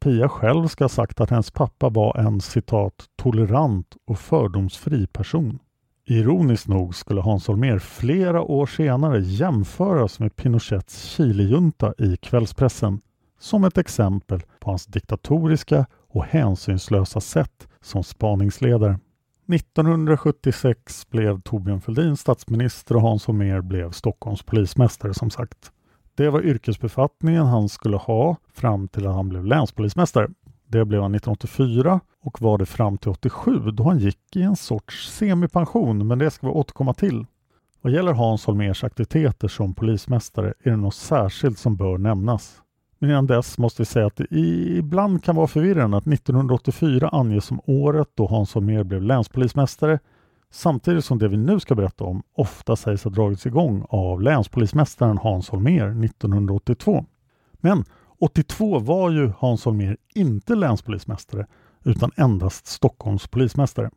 Pia själv ska ha sagt att hennes pappa var en citat tolerant och fördomsfri person. Ironiskt nog skulle Hans Holmér flera år senare jämföras med Pinochets Chilejunta i kvällspressen som ett exempel på hans diktatoriska och hänsynslösa sätt som spaningsledare. 1976 blev Torbjörn Fälldin statsminister och Hans Holmér blev Stockholms polismästare som sagt. Det var yrkesbefattningen han skulle ha fram till att han blev länspolismästare. Det blev han 1984 och var det fram till 87 då han gick i en sorts semipension, men det ska vi återkomma till. Vad gäller Hans Holmers aktiviteter som polismästare är det något särskilt som bör nämnas. Men innan dess måste vi säga att det ibland kan vara förvirrande att 1984 anges som året då Hans Holmér blev länspolismästare samtidigt som det vi nu ska berätta om ofta sägs ha dragits igång av länspolismästaren Hans Holmér 1982. Men 82 var ju Hans Holmér inte länspolismästare utan endast Stockholms polismästare.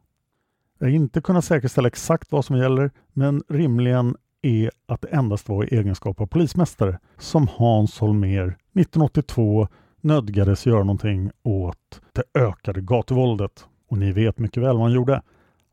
Jag har inte kunnat säkerställa exakt vad som gäller men rimligen är att det endast var i egenskap av polismästare som Hans Holmér 1982 nödgades göra någonting åt det ökade gatuvåldet. Och ni vet mycket väl vad han gjorde.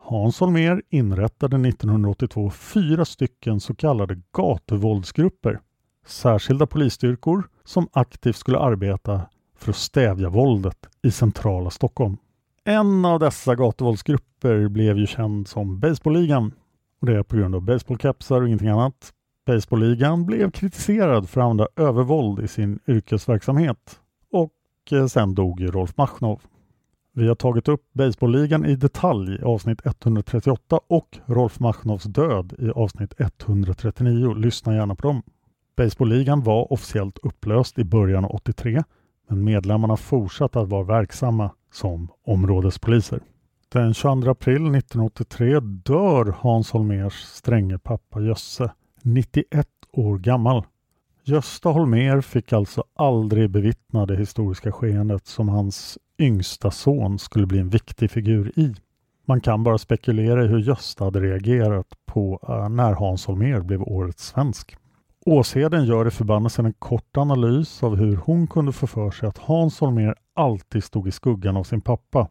Hans Holmér inrättade 1982 fyra stycken så kallade gatuvåldsgrupper. Särskilda polisstyrkor som aktivt skulle arbeta för att stävja våldet i centrala Stockholm. En av dessa gatuvåldsgrupper blev ju känd som Baseballligan och det är på grund av baseballkepsar och ingenting annat. Baseballligan blev kritiserad för att använda övervåld i sin yrkesverksamhet och eh, sen dog Rolf Machnov. Vi har tagit upp Baseballligan i detalj i avsnitt 138 och Rolf Machnows död i avsnitt 139. Lyssna gärna på dem. Baseballligan var officiellt upplöst i början av 83 men medlemmarna fortsatte att vara verksamma som områdespoliser. Den 22 april 1983 dör Hans Holmers stränge pappa Jösse, 91 år gammal. Gösta Holmer fick alltså aldrig bevittna det historiska skeendet som hans yngsta son skulle bli en viktig figur i. Man kan bara spekulera i hur Gösta hade reagerat på eh, när Hans Holmer blev årets svensk. Åsheden gör i förbannelsen en kort analys av hur hon kunde få för sig att Hans Holmer alltid stod i skuggan av sin pappa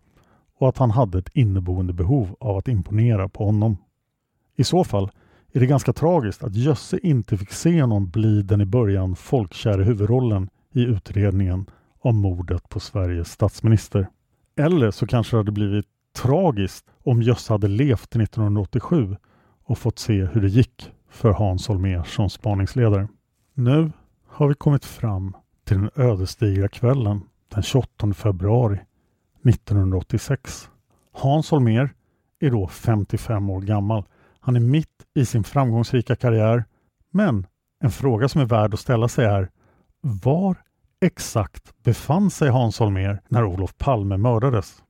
och att han hade ett inneboende behov av att imponera på honom. I så fall är det ganska tragiskt att Jösse inte fick se någon bli den i början folkkäre huvudrollen i utredningen om mordet på Sveriges statsminister. Eller så kanske det hade blivit tragiskt om Jösse hade levt till 1987 och fått se hur det gick för Hans Holmér som spaningsledare. Nu har vi kommit fram till den ödesdigra kvällen den 28 februari 1986. Hans Holmér är då 55 år gammal. Han är mitt i sin framgångsrika karriär. Men en fråga som är värd att ställa sig är var exakt befann sig Hans Holmér när Olof Palme mördades?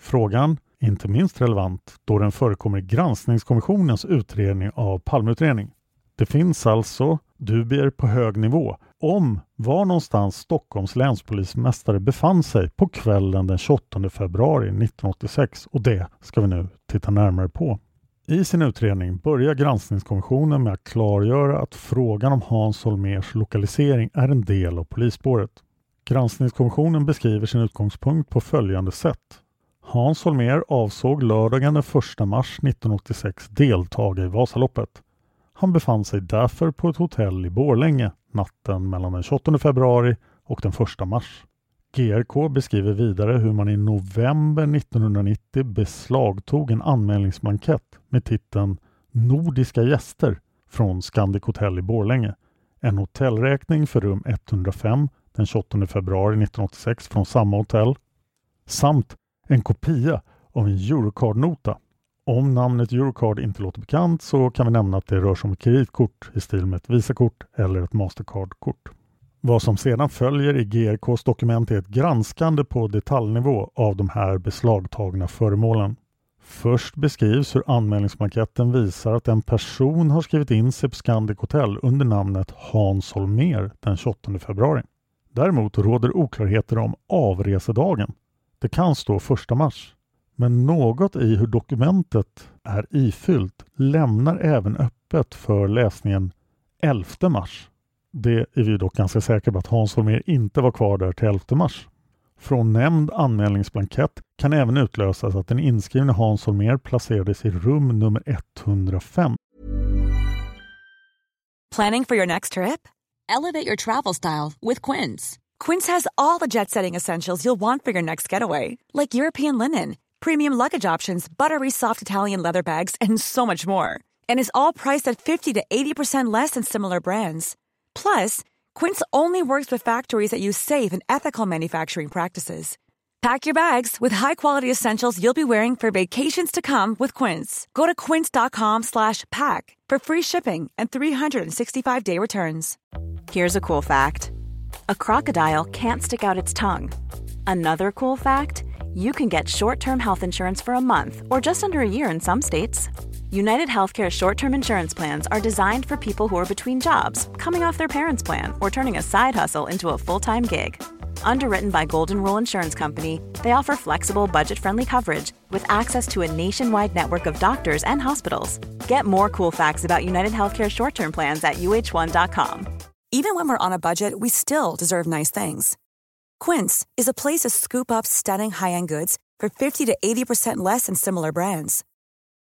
Frågan är inte minst relevant då den förekommer i Granskningskommissionens utredning av Palmeutredning. Det finns alltså dubier på hög nivå om var någonstans Stockholms länspolismästare befann sig på kvällen den 28 februari 1986 och det ska vi nu titta närmare på. I sin utredning börjar granskningskommissionen med att klargöra att frågan om Hans Holmers lokalisering är en del av polisspåret. Granskningskommissionen beskriver sin utgångspunkt på följande sätt. Hans Holmer avsåg lördagen den 1 mars 1986 deltaga i Vasaloppet. Han befann sig därför på ett hotell i Borlänge natten mellan den 28 februari och den 1 mars. GRK beskriver vidare hur man i november 1990 beslagtog en anmälningsblankett med titeln Nordiska gäster från Scandic Hotel i Borlänge. En hotellräkning för rum 105 den 28 februari 1986 från samma hotell samt en kopia av en Eurocard-nota. Om namnet Eurocard inte låter bekant så kan vi nämna att det rör sig om ett kreditkort i stil med ett Visakort eller ett Mastercard-kort. Vad som sedan följer i GRKs dokument är ett granskande på detaljnivå av de här beslagtagna föremålen. Först beskrivs hur anmälningsblanketten visar att en person har skrivit in sig på Scandic Hotel under namnet Hans Holmer den 28 februari. Däremot råder oklarheter om avresedagen. Det kan stå 1 mars. Men något i hur dokumentet är ifyllt lämnar även öppet för läsningen 11 mars. Det är vi dock ganska säkra på att Hans Holmér inte var kvar där till 11 mars. Från nämnd anmälningsblankett kan även utlösas att den inskrivne Hans Holmér placerades i rum nummer 105. Planning for your next trip? Elevate your travel style with Quince. Quince has all the jet-setting essentials you'll want for your next getaway, like European linen, premium luggage options, buttery soft Italian leather bags, and so much more. And is all priced at 50 to 80% less than similar brands. Plus, Quince only works with factories that use safe and ethical manufacturing practices. Pack your bags with high-quality essentials you'll be wearing for vacations to come with Quince. Go to quince.com/pack for free shipping and 365-day returns. Here's a cool fact. A crocodile can't stick out its tongue. Another cool fact, you can get short-term health insurance for a month or just under a year in some states. United Healthcare short term insurance plans are designed for people who are between jobs, coming off their parents' plan, or turning a side hustle into a full time gig. Underwritten by Golden Rule Insurance Company, they offer flexible, budget friendly coverage with access to a nationwide network of doctors and hospitals. Get more cool facts about United Healthcare short term plans at uh1.com. Even when we're on a budget, we still deserve nice things. Quince is a place to scoop up stunning high end goods for 50 to 80% less than similar brands.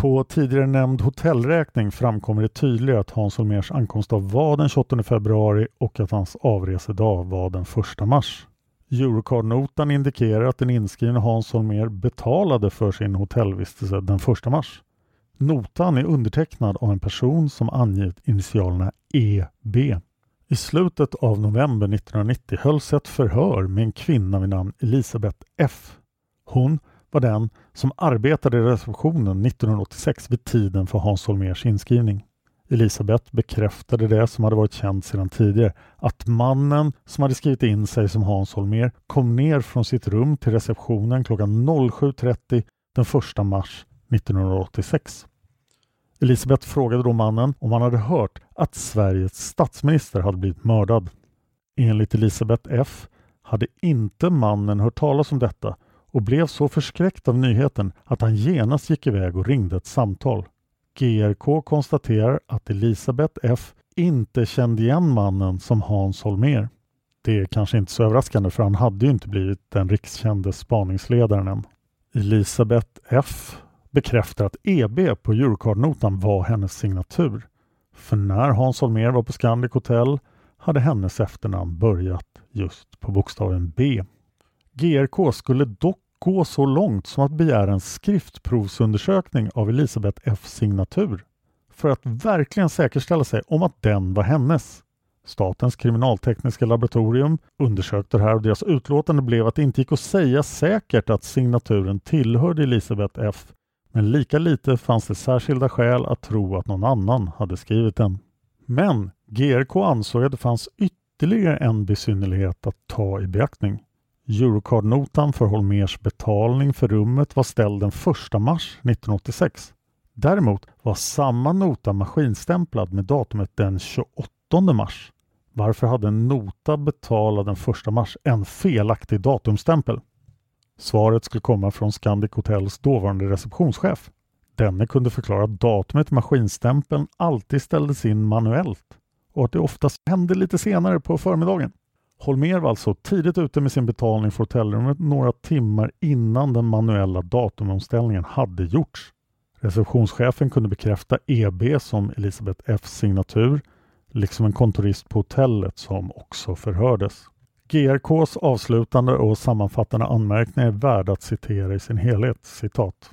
På tidigare nämnd hotellräkning framkommer det tydligare att Hans Holmérs ankomstdag var den 28 februari och att hans avresedag var den 1 mars. Eurocard-notan indikerar att den inskrivne Hans Holmér betalade för sin hotellvistelse den 1 mars. Notan är undertecknad av en person som angivit initialerna EB. I slutet av november 1990 hölls ett förhör med en kvinna vid namn Elisabeth F. Hon var den som arbetade i receptionen 1986 vid tiden för Hans Holmers inskrivning. Elisabeth bekräftade det som hade varit känt sedan tidigare, att mannen som hade skrivit in sig som Hans Holmer kom ner från sitt rum till receptionen klockan 07.30 den 1 mars 1986. Elisabeth frågade då mannen om han hade hört att Sveriges statsminister hade blivit mördad. Enligt Elisabeth F hade inte mannen hört talas om detta och blev så förskräckt av nyheten att han genast gick iväg och ringde ett samtal. GRK konstaterar att Elisabeth F inte kände igen mannen som Hans Holmer. Det är kanske inte så överraskande för han hade ju inte blivit den rikskände spaningsledaren än. Elisabeth F bekräftar att EB på Eurocard-notan var hennes signatur. För när Hans Holmer var på Scandic Hotel hade hennes efternamn börjat just på bokstaven B. GRK skulle dock gå så långt som att begära en skriftprovsundersökning av Elisabeth F signatur för att verkligen säkerställa sig om att den var hennes. Statens kriminaltekniska laboratorium undersökte det här och deras utlåtande blev att det inte gick att säga säkert att signaturen tillhörde Elisabeth F. Men lika lite fanns det särskilda skäl att tro att någon annan hade skrivit den. Men GRK ansåg att det fanns ytterligare en besynnerlighet att ta i beaktning. Eurocard-notan för Holmers betalning för rummet var ställd den 1 mars 1986. Däremot var samma nota maskinstämplad med datumet den 28 mars. Varför hade en nota betalad den 1 mars en felaktig datumstämpel? Svaret skulle komma från Scandic Hotels dåvarande receptionschef. Denne kunde förklara att datumet i maskinstämpeln alltid ställdes in manuellt och att det oftast hände lite senare på förmiddagen. Holmer var alltså tidigt ute med sin betalning för hotellrummet några timmar innan den manuella datumomställningen hade gjorts. Receptionschefen kunde bekräfta EB som Elisabeth F signatur, liksom en kontorist på hotellet som också förhördes. GRKs avslutande och sammanfattande anmärkningar är värda att citera i sin helhet. Citat.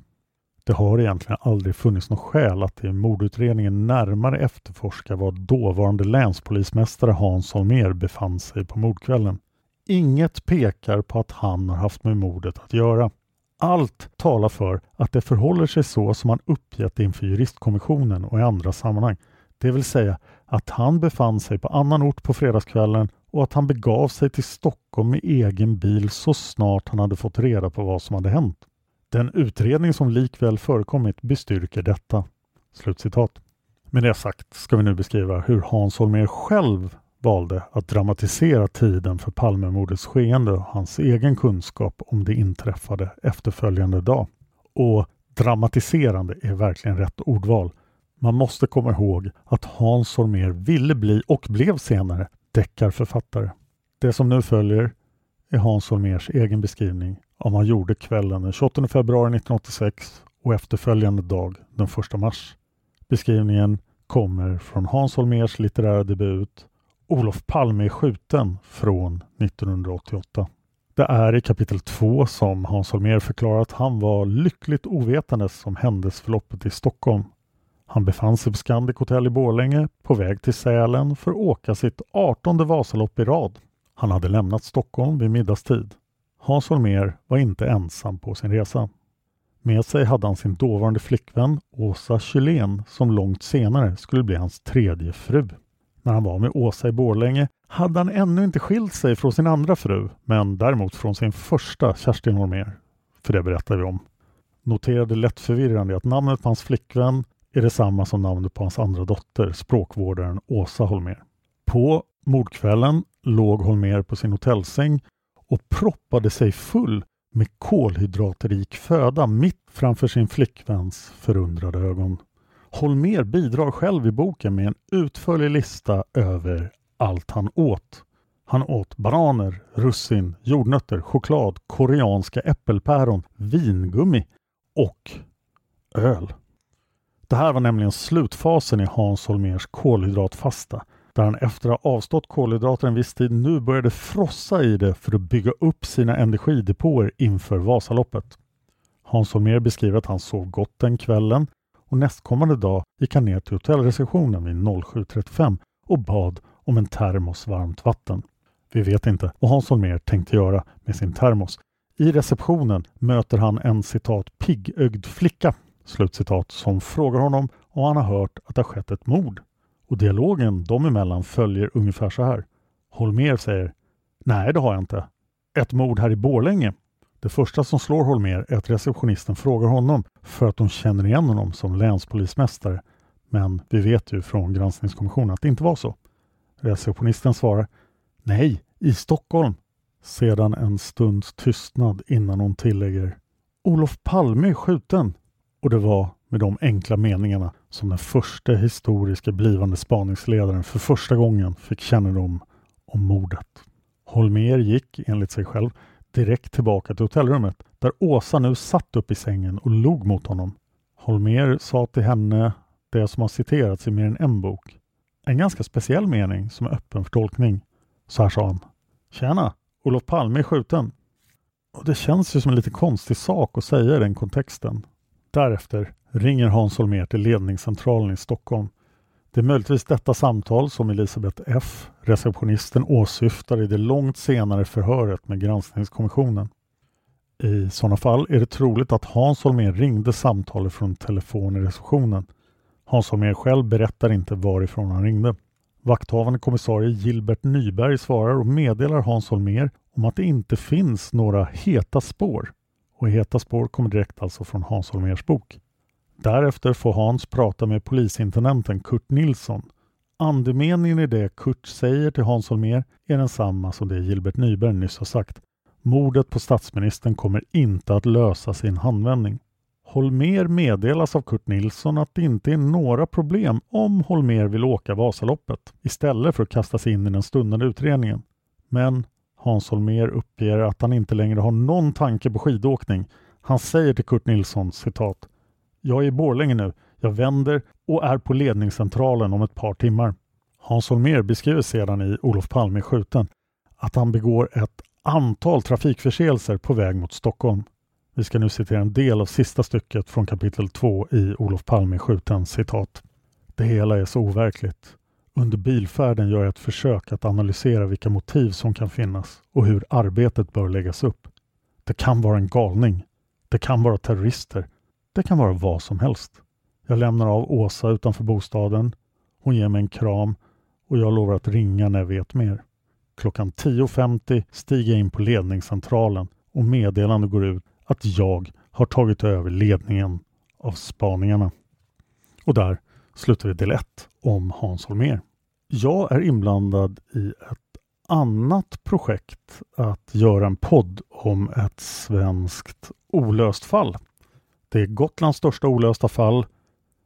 Det har egentligen aldrig funnits något skäl att i mordutredningen närmare efterforska var dåvarande länspolismästare Hans Holmér befann sig på mordkvällen. Inget pekar på att han har haft med mordet att göra. Allt talar för att det förhåller sig så som han uppgett inför juristkommissionen och i andra sammanhang. Det vill säga att han befann sig på annan ort på fredagskvällen och att han begav sig till Stockholm med egen bil så snart han hade fått reda på vad som hade hänt. Den utredning som likväl förekommit bestyrker detta. Slutcitat. Med det sagt ska vi nu beskriva hur Hans Holmér själv valde att dramatisera tiden för Palmemordets skeende och hans egen kunskap om det inträffade efterföljande dag. Och dramatiserande är verkligen rätt ordval. Man måste komma ihåg att Hans Holmér ville bli och blev senare deckarförfattare. Det som nu följer är Hans Holmérs egen beskrivning om han gjorde kvällen den 28 februari 1986 och efterföljande dag den 1 mars. Beskrivningen kommer från Hans Holmérs litterära debut Olof Palme är skjuten från 1988. Det är i kapitel 2 som Hans Holmér förklarar att han var lyckligt ovetandes om händelseförloppet i Stockholm. Han befann sig på Scandic Hotel i Borlänge på väg till Sälen för att åka sitt 18 Vasalopp i rad. Han hade lämnat Stockholm vid middagstid. Hans Holmér var inte ensam på sin resa. Med sig hade han sin dåvarande flickvän Åsa Kylén som långt senare skulle bli hans tredje fru. När han var med Åsa i Borlänge hade han ännu inte skilt sig från sin andra fru, men däremot från sin första Kerstin Holmér. För det berättar vi om. Noterade lätt förvirrande att namnet på hans flickvän är detsamma som namnet på hans andra dotter, språkvårdaren Åsa Holmér. På mordkvällen låg Holmér på sin hotellsäng och proppade sig full med kolhydratrik föda mitt framför sin flickväns förundrade ögon. Holmér bidrar själv i boken med en utförlig lista över allt han åt. Han åt bananer, russin, jordnötter, choklad, koreanska äppelpäron, vingummi och öl. Det här var nämligen slutfasen i Hans Holmérs kolhydratfasta där han efter att ha avstått kolhydrater en viss tid nu började frossa i det för att bygga upp sina energidepåer inför Vasaloppet. Hans Holmér beskriver att han sov gott den kvällen och nästkommande dag gick han ner till hotellreceptionen vid 07.35 och bad om en termos varmt vatten. Vi vet inte vad Hans Holmér tänkte göra med sin termos. I receptionen möter han en citat piggögd flicka slutcitat som frågar honom om han har hört att det har skett ett mord. Och dialogen dem emellan följer ungefär så här. Holmér säger Nej, det har jag inte. Ett mord här i Borlänge. Det första som slår Holmér är att receptionisten frågar honom för att de känner igen honom som länspolismästare. Men vi vet ju från granskningskommissionen att det inte var så. Receptionisten svarar Nej, i Stockholm. Sedan en stunds tystnad innan hon tillägger Olof Palme är skjuten. Och det var med de enkla meningarna som den första historiska blivande spaningsledaren för första gången fick kännedom om mordet. Holmér gick enligt sig själv direkt tillbaka till hotellrummet där Åsa nu satt upp i sängen och log mot honom. Holmér sa till henne det som har citerats i mer än en bok. En ganska speciell mening som är öppen för tolkning. Så här sa han. Tjena! Olof Palme är skjuten. Och Det känns ju som en lite konstig sak att säga i den kontexten. Därefter ringer Hans Holmér till ledningscentralen i Stockholm. Det är möjligtvis detta samtal som Elisabeth F, receptionisten, åsyftar i det långt senare förhöret med granskningskommissionen. I sådana fall är det troligt att Hans Holmér ringde samtalet från telefon i receptionen. Hans Holmér själv berättar inte varifrån han ringde. Vakthavande kommissarie Gilbert Nyberg svarar och meddelar Hans Holmér om att det inte finns några heta spår. Och heta spår kommer direkt alltså från Hans Holmérs bok. Därefter får Hans prata med polisintendenten Kurt Nilsson. Andemeningen i det Kurt säger till Hans Holmér är densamma som det Gilbert Nyberg nyss har sagt. Mordet på statsministern kommer inte att lösas i en handvändning. Holmér meddelas av Kurt Nilsson att det inte är några problem om Holmér vill åka Vasaloppet istället för att kasta sig in i den stundande utredningen. Men Hans Holmér uppger att han inte längre har någon tanke på skidåkning. Han säger till Kurt Nilsson citat jag är i Borlänge nu. Jag vänder och är på ledningscentralen om ett par timmar. Hans Holmér beskriver sedan i Olof Palme skjuten att han begår ett antal trafikförseelser på väg mot Stockholm. Vi ska nu citera en del av sista stycket från kapitel 2 i Olof Palme skjuten citat. Det hela är så overkligt. Under bilfärden gör jag ett försök att analysera vilka motiv som kan finnas och hur arbetet bör läggas upp. Det kan vara en galning. Det kan vara terrorister. Det kan vara vad som helst. Jag lämnar av Åsa utanför bostaden. Hon ger mig en kram och jag lovar att ringa när jag vet mer. Klockan 10.50 stiger jag in på ledningscentralen och meddelande går ut att jag har tagit över ledningen av spaningarna. Och där slutar vi del 1 om Hans Holmér. Jag är inblandad i ett annat projekt att göra en podd om ett svenskt olöst fall. Det är Gotlands största olösta fall,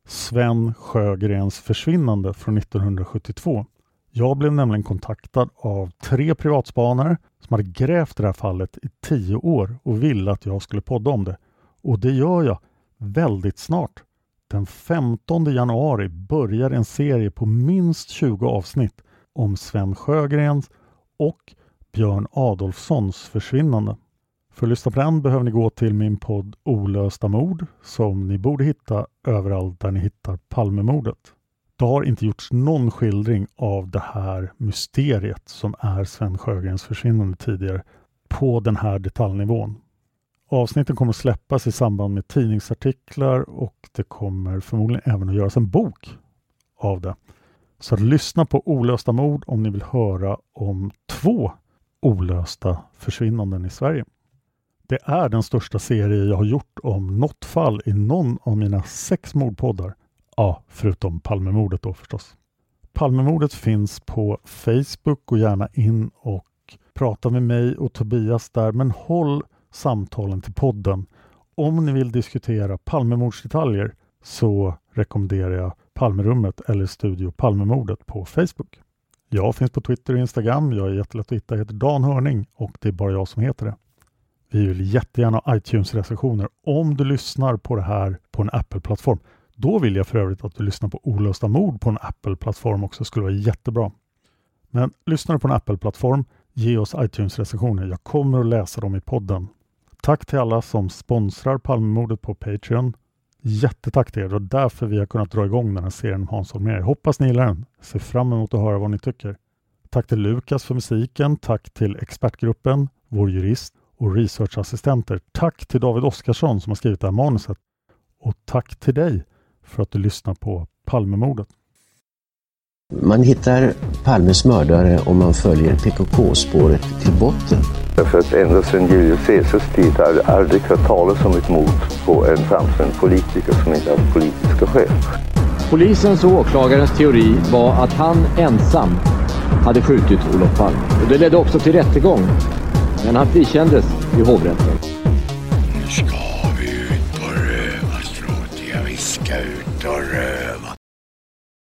Sven Sjögrens försvinnande från 1972. Jag blev nämligen kontaktad av tre privatspanare som hade grävt det här fallet i tio år och ville att jag skulle podda om det. Och det gör jag väldigt snart. Den 15 januari börjar en serie på minst 20 avsnitt om Sven Sjögrens och Björn Adolfssons försvinnande. För att lyssna på den behöver ni gå till min podd Olösta mord som ni borde hitta överallt där ni hittar Palmemordet. Det har inte gjorts någon skildring av det här mysteriet som är Sven Sjögrens försvinnande tidigare på den här detaljnivån. Avsnitten kommer att släppas i samband med tidningsartiklar och det kommer förmodligen även att göras en bok av det. Så lyssna på Olösta mord om ni vill höra om två olösta försvinnanden i Sverige. Det är den största serie jag har gjort om något fall i någon av mina sex mordpoddar. Ja, förutom Palmemordet då förstås. Palmemordet finns på Facebook. Gå gärna in och prata med mig och Tobias där, men håll samtalen till podden. Om ni vill diskutera Palmemordsdetaljer så rekommenderar jag Palmerummet eller Studio Palmemordet på Facebook. Jag finns på Twitter och Instagram. Jag är jättelätt att hitta. Jag heter Dan Hörning och det är bara jag som heter det. Vi vill jättegärna ha iTunes-recensioner om du lyssnar på det här på en Apple-plattform. Då vill jag för övrigt att du lyssnar på Olösta mord på en Apple-plattform också. Det skulle vara jättebra. Men lyssnar du på en Apple-plattform, ge oss iTunes-recensioner. Jag kommer att läsa dem i podden. Tack till alla som sponsrar Palmemordet på Patreon. Jättetack till er. Det är därför vi har kunnat dra igång den här serien om Hans Holmér. Hoppas ni gillar den. Ser fram emot att höra vad ni tycker. Tack till Lukas för musiken. Tack till expertgruppen, vår jurist och researchassistenter. Tack till David Oskarsson som har skrivit det här manuset. Och tack till dig för att du lyssnar på Palmemordet. Man hittar Palmes mördare om man följer PKK-spåret till botten. Därför att ända sedan Julius Caesars tid har det aldrig hört talas om ett mord på en framstående politiker som inte haft politiska skäl. Polisens och åklagarens teori var att han ensam hade skjutit Olof Palme. Och det ledde också till rättegång. Men han frikändes i hovrätten. Nu ska vi ut på rövarstråt. jag viskar ut och röva.